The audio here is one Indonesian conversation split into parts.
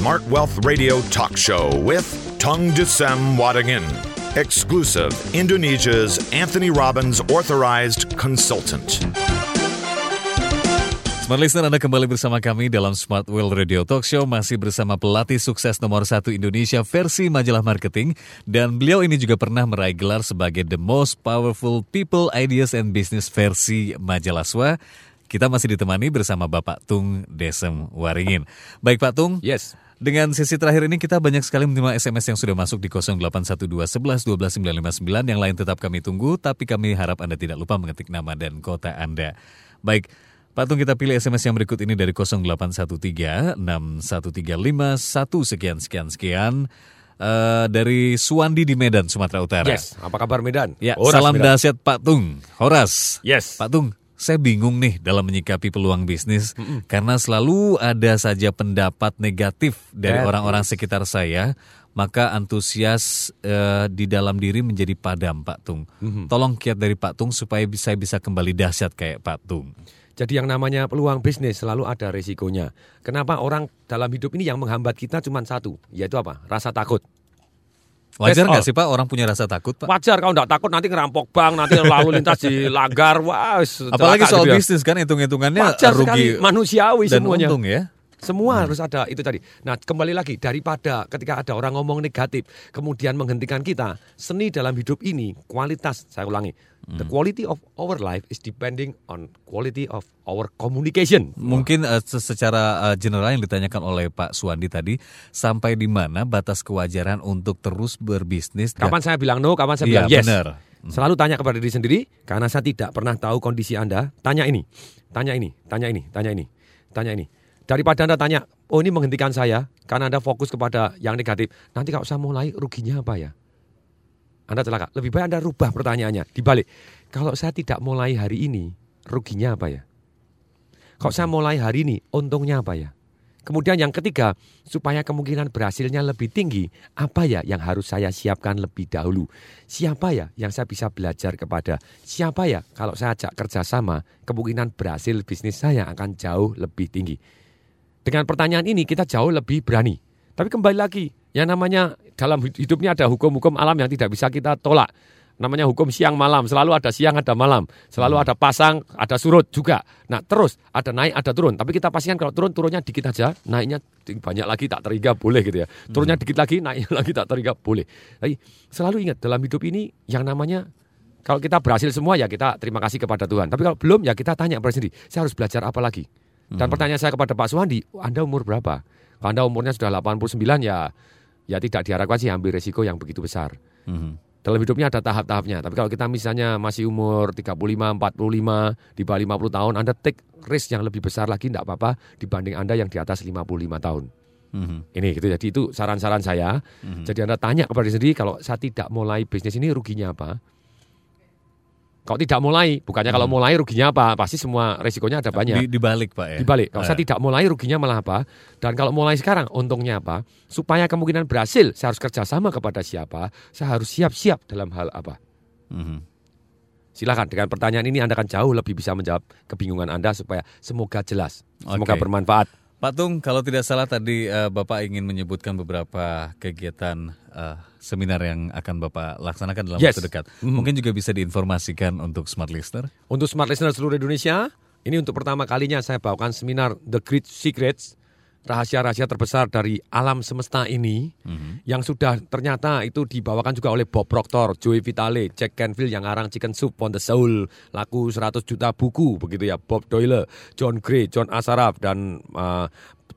Smart Wealth Radio talk show with Tung Desem Wadingin, exclusive Indonesia's Anthony Robbins authorized consultant. Smart Listener, Anda kembali bersama kami dalam Smart World Radio Talk Show masih bersama pelatih sukses nomor satu Indonesia versi majalah marketing dan beliau ini juga pernah meraih gelar sebagai The Most Powerful People, Ideas and Business versi majalah SWA. Kita masih ditemani bersama Bapak Tung Desem Waringin. Baik Pak Tung. Yes. Dengan sesi terakhir ini kita banyak sekali menerima SMS yang sudah masuk di 0812 11 12 959. Yang lain tetap kami tunggu, tapi kami harap Anda tidak lupa mengetik nama dan kota Anda. Baik, Pak Tung kita pilih SMS yang berikut ini dari 0813 6135 1 sekian sekian sekian. Uh, dari Suwandi di Medan, Sumatera Utara. Yes, apa kabar Medan? Ya, Horas, salam Medan. dahsyat Pak Tung. Horas. Yes. Pak Tung, saya bingung nih dalam menyikapi peluang bisnis karena selalu ada saja pendapat negatif dari orang-orang sekitar saya, maka antusias eh, di dalam diri menjadi padam, Pak Tung. Tolong kiat dari Pak Tung supaya saya bisa kembali dahsyat kayak Pak Tung. Jadi yang namanya peluang bisnis selalu ada resikonya. Kenapa orang dalam hidup ini yang menghambat kita cuma satu, yaitu apa? Rasa takut. Wajar nggak sih Pak orang punya rasa takut, Pak? Wajar kalau nggak takut nanti ngerampok bank, nanti lalu lintas di langgar, wah. Apalagi soal gitu ya. bisnis kan hitung-hitungannya Wajar rugi sekali, manusiawi dan semuanya. untung ya. Semua harus ada itu tadi. Nah, kembali lagi daripada ketika ada orang ngomong negatif, kemudian menghentikan kita, seni dalam hidup ini kualitas. Saya ulangi, the quality of our life is depending on quality of our communication. Mungkin se- secara eh, general yang ditanyakan oleh Pak Suwandi tadi, sampai di mana batas kewajaran untuk terus berbisnis? Kapan saya bilang no, kapan saya Iya, bilang yes. benar. Selalu tanya kepada diri sendiri, karena saya tidak pernah tahu kondisi Anda. Tanya ini, tanya ini, tanya ini, tanya ini, tanya ini. Daripada Anda tanya, oh ini menghentikan saya, karena Anda fokus kepada yang negatif. Nanti kalau saya mulai, ruginya apa ya? Anda celaka. Lebih baik Anda rubah pertanyaannya. Dibalik, kalau saya tidak mulai hari ini, ruginya apa ya? Kalau saya mulai hari ini, untungnya apa ya? Kemudian yang ketiga, supaya kemungkinan berhasilnya lebih tinggi, apa ya yang harus saya siapkan lebih dahulu? Siapa ya yang saya bisa belajar kepada? Siapa ya kalau saya ajak kerjasama, kemungkinan berhasil bisnis saya akan jauh lebih tinggi. Dengan pertanyaan ini kita jauh lebih berani. Tapi kembali lagi, yang namanya dalam hidup ini ada hukum-hukum alam yang tidak bisa kita tolak. Namanya hukum siang malam, selalu ada siang ada malam, selalu ada pasang, ada surut juga. Nah terus ada naik ada turun, tapi kita pastikan kalau turun turunnya dikit aja, naiknya banyak lagi tak terhingga boleh gitu ya. Turunnya dikit lagi, naiknya lagi tak terhingga boleh. Tapi selalu ingat dalam hidup ini yang namanya kalau kita berhasil semua ya kita terima kasih kepada Tuhan. Tapi kalau belum ya kita tanya pada sendiri, saya harus belajar apa lagi? Dan pertanyaan saya kepada Pak Suwandi, Anda umur berapa? Kalau Anda umurnya sudah 89 ya ya tidak diharapkan sih ambil resiko yang begitu besar. Mhm. Dalam hidupnya ada tahap-tahapnya. Tapi kalau kita misalnya masih umur 35, 45, di bawah 50 tahun, Anda take risk yang lebih besar lagi tidak apa-apa dibanding Anda yang di atas 55 tahun. Mhm. Ini gitu. Jadi itu saran-saran saya. Jadi Anda tanya kepada diri sendiri kalau saya tidak mulai bisnis ini ruginya apa? Kalau tidak mulai, bukannya kalau mulai ruginya apa? Pasti semua resikonya ada banyak. Di, dibalik Pak ya. Dibalik, kalau saya Eh, tidak mulai ruginya malah apa? Dan kalau mulai sekarang untungnya apa? Supaya kemungkinan berhasil, saya harus kerjasama kepada siapa? Saya harus siap-siap dalam hal apa? mhm. Silakan dengan pertanyaan ini Anda akan jauh lebih bisa menjawab kebingungan Anda supaya semoga jelas, semoga Oke. bermanfaat. Pak Tung, kalau tidak salah tadi eh, Bapak ingin menyebutkan beberapa kegiatan eh, seminar yang akan Bapak laksanakan dalam Yes. waktu dekat. Mhm. Mungkin juga bisa diinformasikan untuk smart listener. Untuk smart listener seluruh Indonesia, ini untuk pertama kalinya saya bawakan seminar The Great Secrets, rahasia-rahasia terbesar dari alam semesta ini, yang sudah ternyata itu dibawakan juga oleh Bob Proctor, Joey Vitale, Jack Canfield yang ngarang Chicken Soup on the Soul, laku 100 juta buku begitu ya, Bob Doyle, John Gray, John Asaraf dan uh,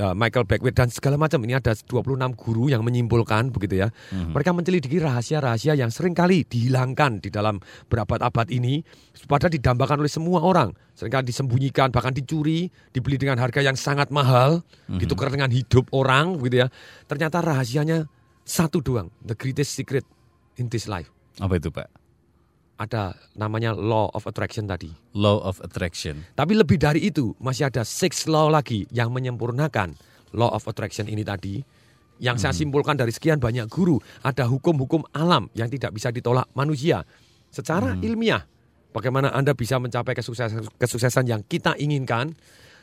uh, Michael Beckwith dan segala macam ini ada 26 guru yang menyimpulkan begitu ya. Mereka menyelidiki rahasia-rahasia yang sering kali dihilangkan di dalam berabad-abad ini padahal didambakan oleh semua orang. Seringkali disembunyikan, bahkan dicuri, dibeli dengan harga yang sangat mahal, ditukar dengan hidup orang begitu ya. Ternyata rahasianya satu doang, the greatest secret in this life. Apa itu Pak? Ada namanya law of attraction tadi. Law of attraction. Tapi lebih dari itu, masih ada six law lagi yang menyempurnakan law of attraction ini tadi. Yang saya simpulkan dari sekian banyak guru, ada hukum-hukum alam yang tidak bisa ditolak manusia. Secara ilmiah, bagaimana Anda bisa mencapai kesuksesan, kesuksesan yang kita inginkan.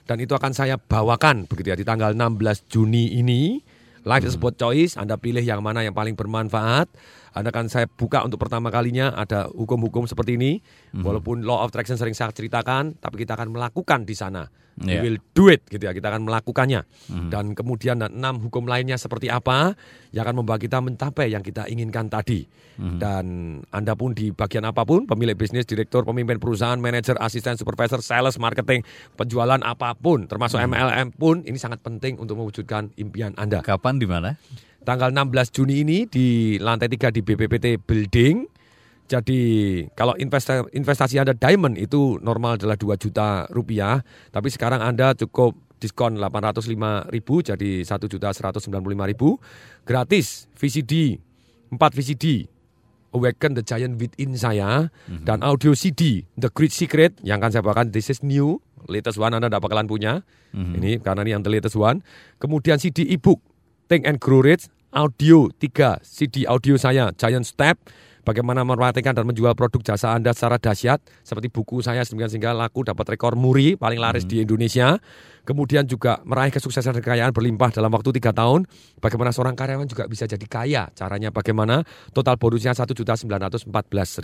Dan itu akan saya bawakan begitu ya di tanggal 16 Juni ini Life is about choice, Anda pilih yang mana yang paling bermanfaat. Anda kan saya buka untuk pertama kalinya ada hukum-hukum seperti ini. Walaupun law of attraction sering saya ceritakan, tapi kita akan melakukan di sana. We Yeah. will do it gitu ya. Kita akan melakukannya. Dan kemudian ada enam hukum lainnya seperti apa yang akan membawa kita mencapai yang kita inginkan tadi. Dan Anda pun di bagian apa pun, pemilik bisnis, direktur, pemimpin perusahaan, manajer, asisten, supervisor, sales, marketing, penjualan apa pun, termasuk MLM pun ini sangat penting untuk mewujudkan impian Anda Kapan di mana? Tanggal 16 Juni ini di lantai 3 di BPPT Building. Jadi kalau investa- investasi Anda diamond itu normal adalah 2 juta rupiah, tapi sekarang Anda cukup diskon 805 ribu jadi 1 juta 195 ribu. Gratis VCD, 4 VCD, Awaken the Giant Within saya, dan audio CD, The Great Secret, yang akan saya bawakan, This is New, latest one Anda tidak bakalan punya. Ini karena ini yang the latest one. Kemudian CD e-book, Think and Grow Rich, audio 3 CD audio saya Giant Step. Bagaimana memarketingkan dan menjual produk jasa Anda secara dahsyat? Seperti buku saya sehingga sehingga laku dapat rekor muri paling laris di Indonesia. Kemudian juga meraih kesuksesan dan kekayaan berlimpah dalam waktu tiga tahun. Bagaimana seorang karyawan juga bisa jadi kaya? Caranya bagaimana? Total bonusnya satu juta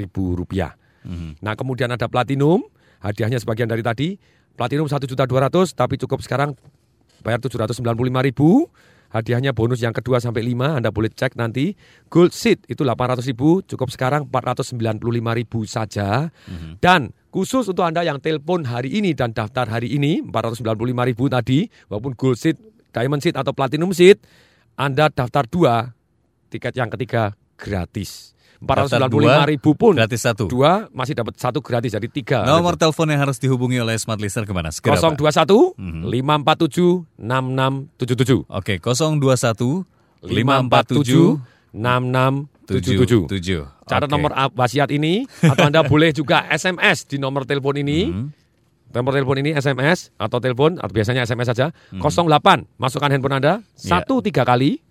ribu rupiah. Nah kemudian ada platinum. Hadiahnya sebagian dari tadi. Platinum satu juta tapi cukup sekarang bayar 795 ribu Hadiahnya bonus yang kedua sampai 5 Anda boleh cek nanti. Gold seat itu 800 ribu, cukup sekarang 495 ribu saja. Dan khusus untuk Anda yang telepon hari ini dan daftar hari ini 495 ribu tadi, walaupun gold seat, diamond seat atau platinum seat, Anda daftar dua, tiket yang ketiga gratis. Daftar 495 dua, ribu pun gratis satu. dua masih dapat satu gratis jadi tiga. Nomor telepon yang harus dihubungi oleh smart listener ke mana? Segera, Pak. 021 547 6677. Oke, 021 547 6677. 77. Catat Oke. nomor wasiat ini atau Anda boleh juga SMS di nomor telepon ini. Hmm. Nomor telepon ini SMS atau telepon atau biasanya SMS saja. Hmm. 08 masukkan handphone Anda Ya. satu tiga kali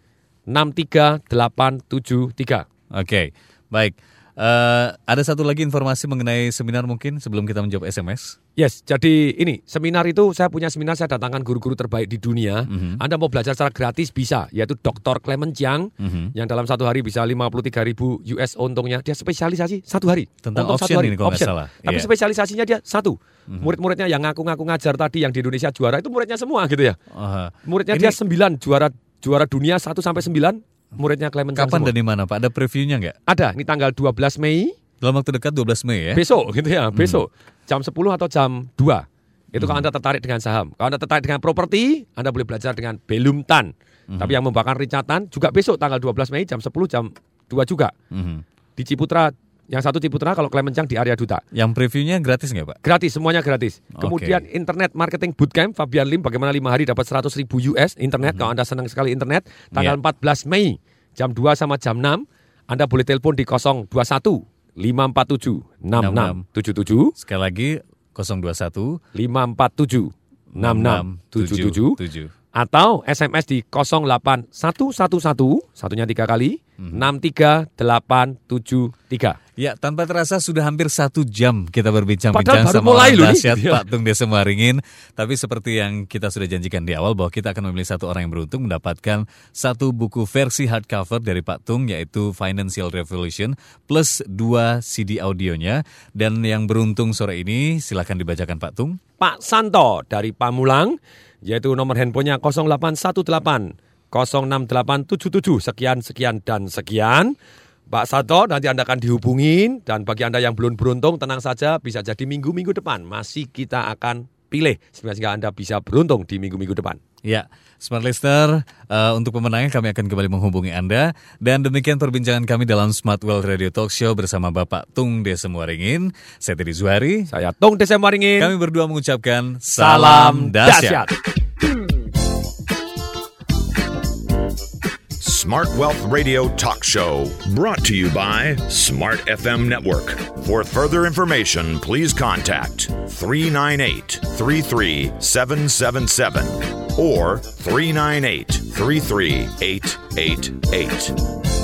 63873. Oke, baik. Eh, ada satu lagi informasi mengenai seminar mungkin sebelum kita menjawab SMS. Yes, jadi ini seminar itu saya punya seminar saya datangkan guru-guru terbaik di dunia. Mhm. Anda mau belajar secara gratis bisa, yaitu Dr. Clement Chiang Mhm. yang dalam satu hari bisa 53 ribu US untungnya. Dia spesialisasi satu hari. Tentang Untung satu option hari. ini kalau Option. salah. Tapi Iya. spesialisasinya dia satu. Murid-muridnya yang ngaku-ngaku ngajar tadi yang di Indonesia juara itu muridnya semua gitu ya. Ah, Muridnya Ini- dia 9 juara juara dunia 1 sampai 9 muridnya Clement kapan semua. dan di mana Pak? Ada previewnya nggak? Ada, ini tanggal 12 Mei Dalam waktu dekat 12 Mei ya? besok gitu ya, besok jam 10 atau jam 2. Itu Hmm. kalau Anda tertarik dengan saham. Kalau Anda tertarik dengan properti, Anda boleh belajar dengan Belum Tan. Hmm. Tapi yang membakar Richard Tan juga besok tanggal 12 Mei jam 10 jam 2 juga. Mhm. Di Ciputra, yang satu Ciputra kalau Clement Chang di area Duta. Yang previewnya gratis nggak Pak? Gratis, semuanya gratis. Oke. Kemudian internet marketing bootcamp Fabian Lim bagaimana 5 hari dapat 100 ribu US internet kalau Anda senang sekali internet tanggal Iya. 14 Mei jam 2 sama jam 6 Anda boleh telepon di 021 547 6677 Sekali lagi 021 547 6677 7. atau SMS di 08111 satunya tiga kali Mhm. 63873. Ya, tanpa terasa sudah hampir satu jam kita berbincang-bincang sama mulai orang dahsyat Iya. Pak Tung Desa Maringin. Tapi seperti yang kita sudah janjikan di awal bahwa kita akan memilih satu orang yang beruntung mendapatkan satu buku versi hardcover dari Pak Tung yaitu Financial Revolution plus dua CD audionya. Dan yang beruntung sore ini silakan dibacakan Pak Tung. Pak Santo dari Pamulang yaitu nomor handphonenya 0818 06877 sekian sekian dan sekian. Pak Santo nanti Anda akan dihubungin dan bagi Anda yang belum beruntung tenang saja bisa jadi minggu-minggu depan masih kita akan pilih sehingga Anda bisa beruntung di minggu-minggu depan. Ya, Smart Listener, eh, untuk pemenangnya kami akan kembali menghubungi Anda. Dan demikian perbincangan kami dalam Smart World Radio Talk Show bersama Bapak Tung Desa Muaringin. Saya Teddy Zuhari. Saya Tung Desemaringin. Kami berdua mengucapkan Salam dahsyat. Smart Wealth Radio Talk Show, brought to you by Smart FM Network. For further information, please contact 398 33777 or 398 33888.